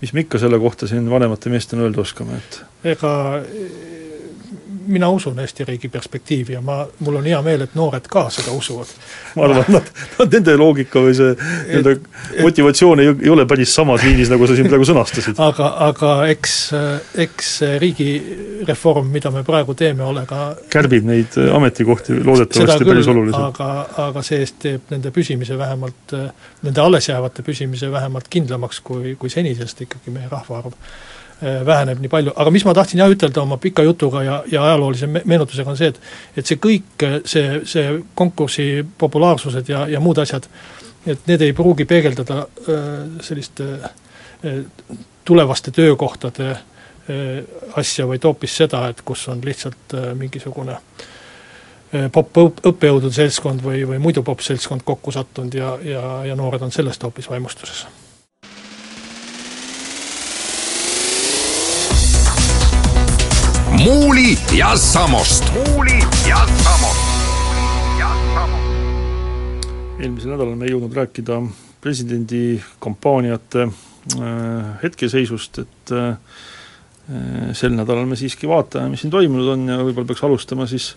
Speaker 1: mis me ikka selle kohta siin vanemate meestena öelda oskame, et
Speaker 3: ega mina usun Eesti riigi perspektiivi ja ma, mul on hea meel, et noored ka seda usuvad.
Speaker 1: ma arvan, et nad, nad, nende loogika või see nende motivatsioon ei, ei ole päris samas liinis, nagu sa siin praegu sõnastasid.
Speaker 3: aga, aga eks, eks riigireform, mida me praegu teeme, ole ka
Speaker 1: kärbib neid ametikohti loodetavasti küll, päris oluliselt.
Speaker 3: aga, aga see-eest teeb nende püsimise vähemalt, nende allesjäävate püsimise vähemalt kindlamaks, kui, kui senisest ikkagi meie rahvaarv väheneb nii palju, aga mis ma tahtsin jah ütelda oma pika jutuga ja, ja ajaloolise meenutusega, on see, et et see kõik, see, see konkursi populaarsused ja, ja muud asjad, et need ei pruugi peegeldada äh, selliste äh, tulevaste töökohtade asja, vaid hoopis seda, et kus on lihtsalt mingisugune popp-õppejõudude seltskond või, või muidu popp-seltskond kokku sattunud ja, ja, ja noored on sellest hoopis vaimustuses
Speaker 2: Muuli ja Samost. muuli ja Samost.
Speaker 1: eelmisel nädalal me ei jõudnud rääkida presidendi kampaaniate äh, hetkeseisust, et äh, sel nädalal me siiski vaatame, mis siin toimunud on ja võib-olla peaks alustama siis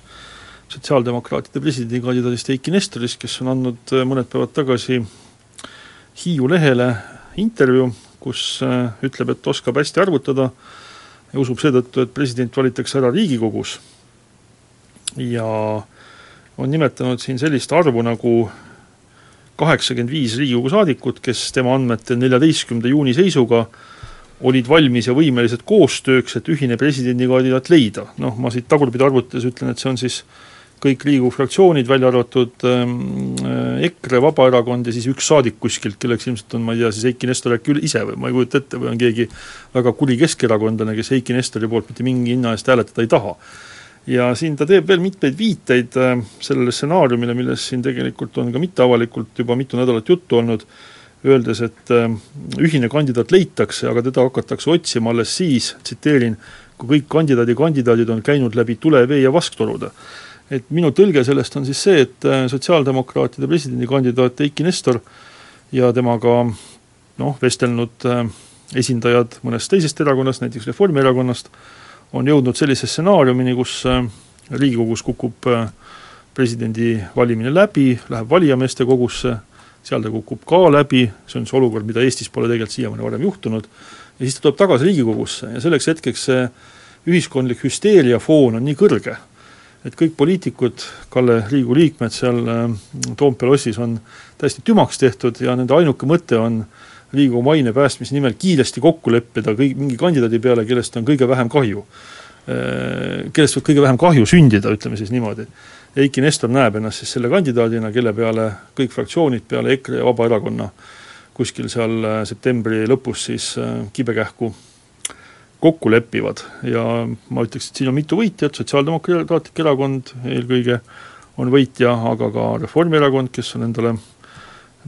Speaker 1: sotsiaaldemokraatide presidendikandidaadist Eiki Nestorist, kes on andnud äh, mõned päevad tagasi Hiiu lehele intervjuu, kus ütleb, et oskab hästi arvutada ja usub seetõttu, et president valitakse ära Riigikogus ja on nimetanud siin sellist arvu nagu kaheksakümmend viis Riigikogu saadikut, kes tema andmetel neljateistkümnenda juuni seisuga olid valmis ja võimelised koostööks, et ühine presidendikandidaat leida. noh, ma siit tagurpidi arvutades ütlen, et see on siis kõik Riigikogu fraktsioonid, välja arvatud ähm, äh, EKRE, Vabaerakond ja siis üks saadik kuskilt, kelleks ilmselt on, ma ei tea, siis Eiki Nestor äkki ise või ma ei kujuta ette, või on keegi väga kuri keskerakondlane, kes Eiki Nestori poolt mitte mingi hinna eest hääletada ei taha. ja siin ta teeb veel mitmeid viiteid äh, sellele stsenaariumile, millest siin tegelikult on ka mitteavalikult juba mitu nädalat juttu olnud, öeldes, et äh, ühine kandidaat leitakse, aga teda hakatakse otsima alles siis, tsiteerin, kui kõik kandidaadi kandidaadid on käinud läbi tule, vee ja vasktorude et minu tõlge sellest on siis see, et äh, sotsiaaldemokraatide presidendikandidaat Eiki Nestor ja temaga noh, vestelnud äh, esindajad mõnest teisest erakonnast, näiteks Reformierakonnast, on jõudnud sellise stsenaariumini, kus äh, Riigikogus kukub presidendi valimine läbi, läheb valijameeste kogusse, seal ta kukub ka läbi, see on see olukord, mida Eestis pole tegelikult siiamaani varem juhtunud, ja siis ta tuleb tagasi Riigikogusse ja selleks hetkeks see ühiskondlik hüsteeria foon on nii kõrge, et kõik poliitikud, Kalle, Riigikogu liikmed seal äh, Toompea lossis on täiesti tümaks tehtud ja nende ainuke mõte on Riigikogu maine päästmise nimel kiiresti kokku leppida kõik, mingi kandidaadi peale, kellest on kõige vähem kahju. Äh, kellest võib kõige vähem kahju sündida, ütleme siis niimoodi. Eiki Nestor näeb ennast siis selle kandidaadina, kelle peale kõik fraktsioonid peale EKRE ja Vabaerakonna kuskil seal äh, septembri lõpus siis kibekähku kokku lepivad ja ma ütleks, et siin on mitu võitjat, Sotsiaaldemokraatlik Erakond eelkõige on võitja, aga ka Reformierakond, kes on endale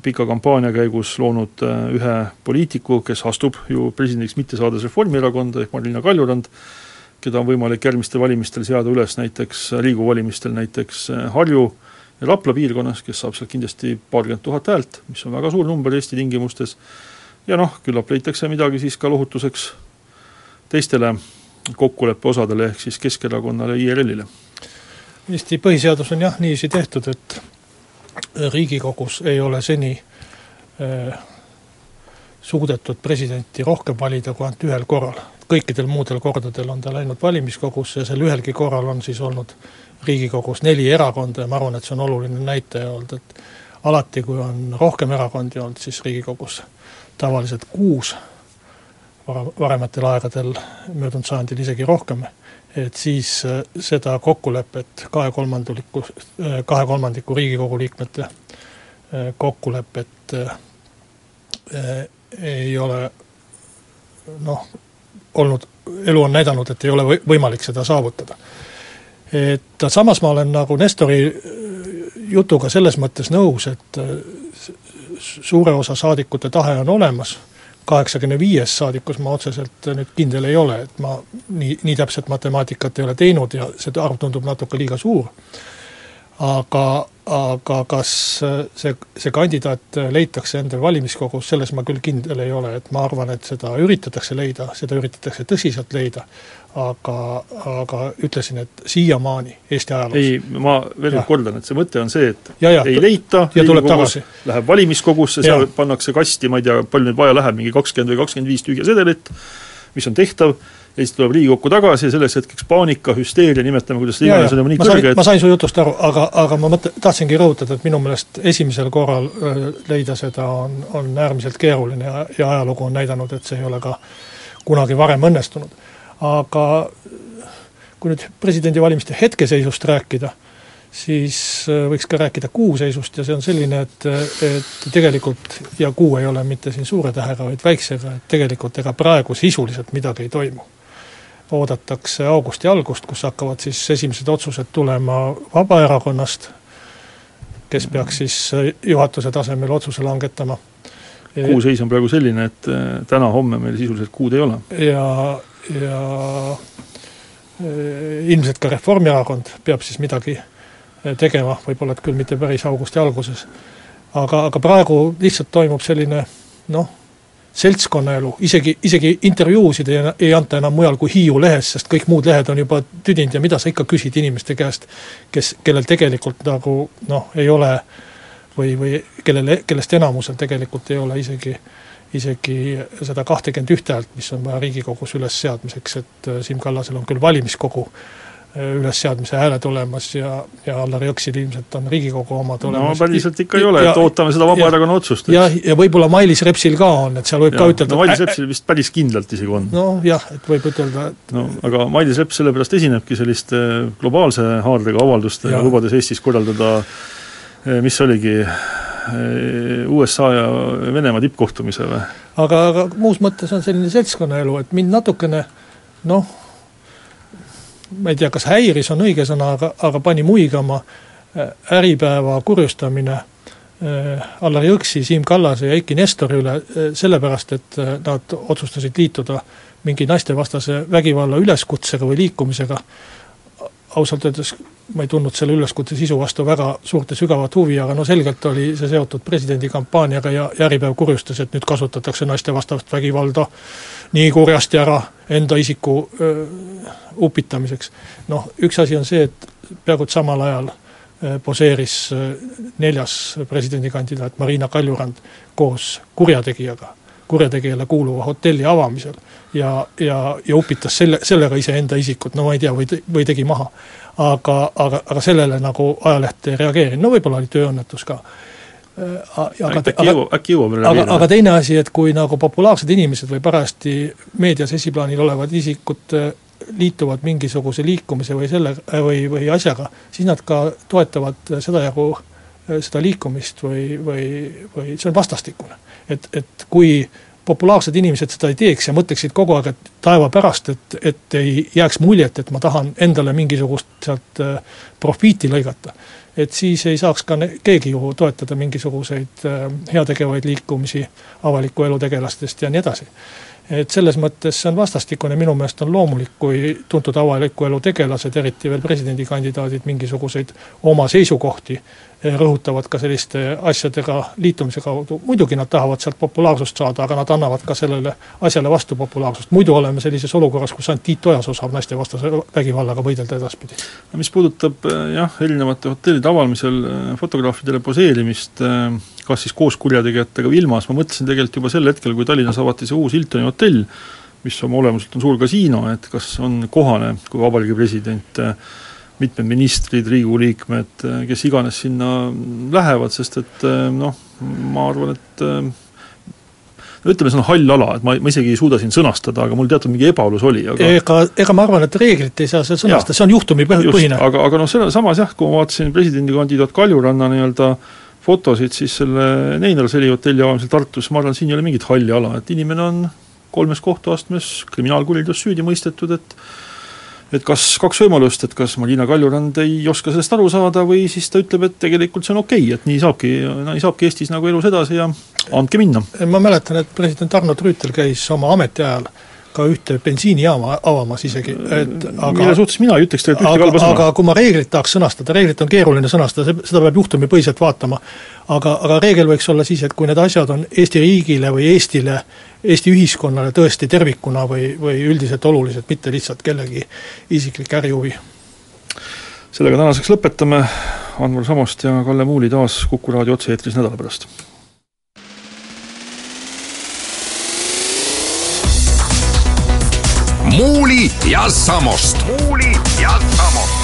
Speaker 1: pika kampaania käigus loonud äh, ühe poliitiku, kes astub ju presidendiks mitte saades Reformierakonda, ehk Marina Kaljurand, keda on võimalik järgmistel valimistel seada üles näiteks, Riigikogu valimistel näiteks äh, Harju ja Rapla piirkonnas, kes saab sealt kindlasti paarkümmend tuhat häält, mis on väga suur number Eesti tingimustes, ja noh, küllap leitakse midagi siis ka lohutuseks teistele kokkuleppe osadele, ehk siis Keskerakonnale, IRL-ile?
Speaker 3: Eesti põhiseadus on jah niiviisi tehtud, et Riigikogus ei ole seni äh, suudetud presidenti rohkem valida kui ainult ühel korral. kõikidel muudel kordadel on ta läinud valimiskogusse ja sel ühelgi korral on siis olnud Riigikogus neli erakonda ja ma arvan, et see on oluline näitaja olnud, et alati, kui on rohkem erakondi olnud, siis Riigikogus tavaliselt kuus varematel aegadel, möödunud sajandil isegi rohkem, et siis äh, seda kokkulepet äh, kahe kolmandiku Riigikogu liikmete äh, kokkulepet ei ole noh, olnud, elu on näidanud, et ei ole võimalik seda saavutada. et samas ma olen nagu Nestori jutuga selles mõttes nõus, et suure osa saadikute tahe on olemas kaheksakümne viies saadikus ma otseselt nüüd kindel ei ole, et ma nii, nii täpset matemaatikat ei ole teinud ja see arv tundub natuke liiga suur. aga, aga kas see, see kandidaat leitakse endale valimiskogus, selles ma küll kindel ei ole, et ma arvan, et seda üritatakse leida, seda üritatakse tõsiselt leida, aga, aga ütlesin, et siiamaani Eesti ajaloos.
Speaker 1: Ei, ma veel kord kordan, et see mõte on see, et
Speaker 3: ja, ja,
Speaker 1: ei leita, läheb valimiskogusse, seal pannakse kasti, ma ei tea, palju nüüd vaja läheb, mingi kakskümmend või kakskümmend viis tühja sedelit, mis on tehtav, siis tuleb Riigikokku tagasi ja selleks hetkeks paanika, hüsteeria, nimetame kuidas iganes, on juba nii kõrge,
Speaker 3: et ma sain su jutust aru, aga, aga ma mõtle-, tahtsingi rõhutada, et minu meelest esimesel korral leida seda on, on äärmiselt keeruline ja, ja ajalugu on näidanud, et see ei ole ka kunagi varem õnnestunud aga kui nüüd presidendivalimiste hetkeseisust rääkida, siis äh, võiks ka rääkida kuuseisust ja see on selline, et, et tegelikult, ja kuu ei ole mitte siin suure tähega, vaid väiksega, et tegelikult ega praegu sisuliselt midagi ei toimu. Oodatakse augusti algust, kus hakkavad siis esimesed otsused tulema Vabaerakonnast, kes peaks siis äh, juhatuse tasemel otsuse langetama.
Speaker 1: kuuseis on praegu selline, et äh, täna-homme meil sisuliselt kuud ei ole.
Speaker 3: ja ja eh, ilmselt ka Reformierakond peab siis midagi tegema, võib-olla et küll mitte päris augusti alguses. aga, aga praegu lihtsalt toimub selline noh, seltskonnaelu, isegi, isegi intervjuusid ei, ei anta enam mujal kui Hiiu lehes, sest kõik muud lehed on juba tüdinud ja mida sa ikka küsid inimeste käest, kes, kellel tegelikult nagu noh, ei ole või, või kellele, kellest enamusel tegelikult ei ole isegi isegi seda kahtekümmet ühte häält, mis on vaja Riigikogus ülesseadmiseks, et Siim Kallasel on küll valimiskogu ülesseadmise hääled olemas ja, ja Allar Jõksil ilmselt on Riigikogu omad olemas.
Speaker 1: no päriselt ikka ei ole, et ootame seda Vabaerakonna otsust.
Speaker 3: jah, ja võib-olla Mailis Repsil ka on, et seal võib ja, ka ütelda
Speaker 1: no Mailis Repsil vist päris kindlalt isegi on.
Speaker 3: nojah, et võib ütelda, et
Speaker 1: no aga Mailis Reps sellepärast esinebki selliste globaalse haardega avaldustega, lubades Eestis korraldada eh, mis oligi, eh, USA ja Venemaa tippkohtumise või?
Speaker 3: aga, aga muus mõttes on selline seltskonnaelu, et mind natukene noh, ma ei tea, kas häiris on õige sõna, aga, aga pani muigama äh, Äripäeva kurjustamine äh, Allar Jõksi, Siim Kallase ja Eiki Nestori üle äh, sellepärast, et nad otsustasid liituda mingi naistevastase vägivalla üleskutsega või liikumisega, ausalt öeldes ma ei tundnud selle üleskutse sisu vastu väga suurt ja sügavat huvi, aga no selgelt oli see seotud presidendi kampaaniaga ja, ja Äripäev kurjustas, et nüüd kasutatakse naistevastast vägivalda nii kurjasti ära enda isiku öö, upitamiseks. noh, üks asi on see, et peaaegu et samal ajal öö, poseeris öö, neljas presidendikandidaat Marina Kaljurand koos kurjategijaga kurjategijale kuuluva hotelli avamisel ja, ja, ja upitas selle, sellega iseenda isikut, no ma ei tea, või, või tegi maha. aga, aga, aga sellele nagu ajaleht ei reageerinud, no võib-olla oli tööõnnetus ka.
Speaker 1: Äh, aga äkki jõuab, äkki jõuab
Speaker 3: aga, aga teine asi, et kui nagu populaarsed inimesed või parajasti meedias esiplaanil olevad isikud äh, liituvad mingisuguse liikumise või selle, või, või asjaga, siis nad ka toetavad sedajagu äh, seda liikumist või, või, või see on vastastikune et, et kui populaarsed inimesed seda ei teeks ja mõtleksid kogu aeg, et taeva pärast, et, et ei jääks muljet, et ma tahan endale mingisugust sealt äh, profiiti lõigata, et siis ei saaks ka keegi ju toetada mingisuguseid äh, heategevaid liikumisi avaliku elu tegelastest ja nii edasi. et selles mõttes see on vastastikune, minu meelest on loomulik, kui tuntud avaliku elu tegelased, eriti veel presidendikandidaadid, mingisuguseid oma seisukohti rõhutavad ka selliste asjadega liitumise kaudu, muidugi nad tahavad sealt populaarsust saada, aga nad annavad ka sellele asjale vastu populaarsust, muidu oleme sellises olukorras, kus ainult Tiit Ojasoo saab naistevastase vägivallaga võidelda edaspidi.
Speaker 1: no mis puudutab eh, jah, erinevate hotellide avaldamisel eh, fotograafidele poseerimist, eh, kas siis koos kurjategijatega või ilma, siis ma mõtlesin tegelikult juba sel hetkel, kui Tallinnas avati see uus Hiltoni hotell, mis oma olemuselt on suur kasiino, et kas on kohane, kui vabariigi president äh, mitmed ministrid, Riigikogu liikmed, kes iganes sinna lähevad, sest et noh, ma arvan, et no ütleme, see on hall ala, et ma, ma isegi ei suuda siin sõnastada, aga mul teatud mingi ebaolus oli, aga
Speaker 3: ega, ega ma arvan, et reeglit ei saa seal sõnastada, see on juhtumipõhine.
Speaker 1: aga, aga noh, selle samas jah, kui ma vaatasin presidendikandidaat Kaljuranna nii-öelda fotosid siis selle Neinarseli hotelli avamisel Tartus, ma arvan, siin ei ole mingit halli ala, et inimene on kolmes kohtuastmes kriminaalkuriteos süüdi mõistetud, et et kas kaks võimalust, et kas Marina Kaljurand ei oska sellest aru saada või siis ta ütleb, et tegelikult see on okei okay,, et nii saabki, nii saabki Eestis nagu elus edasi ja andke minna.
Speaker 3: ma mäletan, et president Arno Rüütel käis oma ametiajal ka ühte bensiinijaama avamas isegi, et aga
Speaker 1: mille suhtes mina ei ütleks tegelikult ühtegi halba
Speaker 3: sõna. aga kui ma reeglit tahaks sõnastada, reeglit on keeruline sõnastada, seda peab juhtumipõhiselt vaatama, aga, aga reegel võiks olla siis, et kui need asjad on Eesti riigile või Eestile, Eesti ühiskonnale tõesti tervikuna või, või üldiselt olulised, mitte lihtsalt kellegi isiklik ärihuvi.
Speaker 1: sellega tänaseks lõpetame, Anvar Samost ja Kalle Muuli taas Kuku raadio otse-eetris nädala pärast
Speaker 2: Muuli ja Samost. muuli ja Samost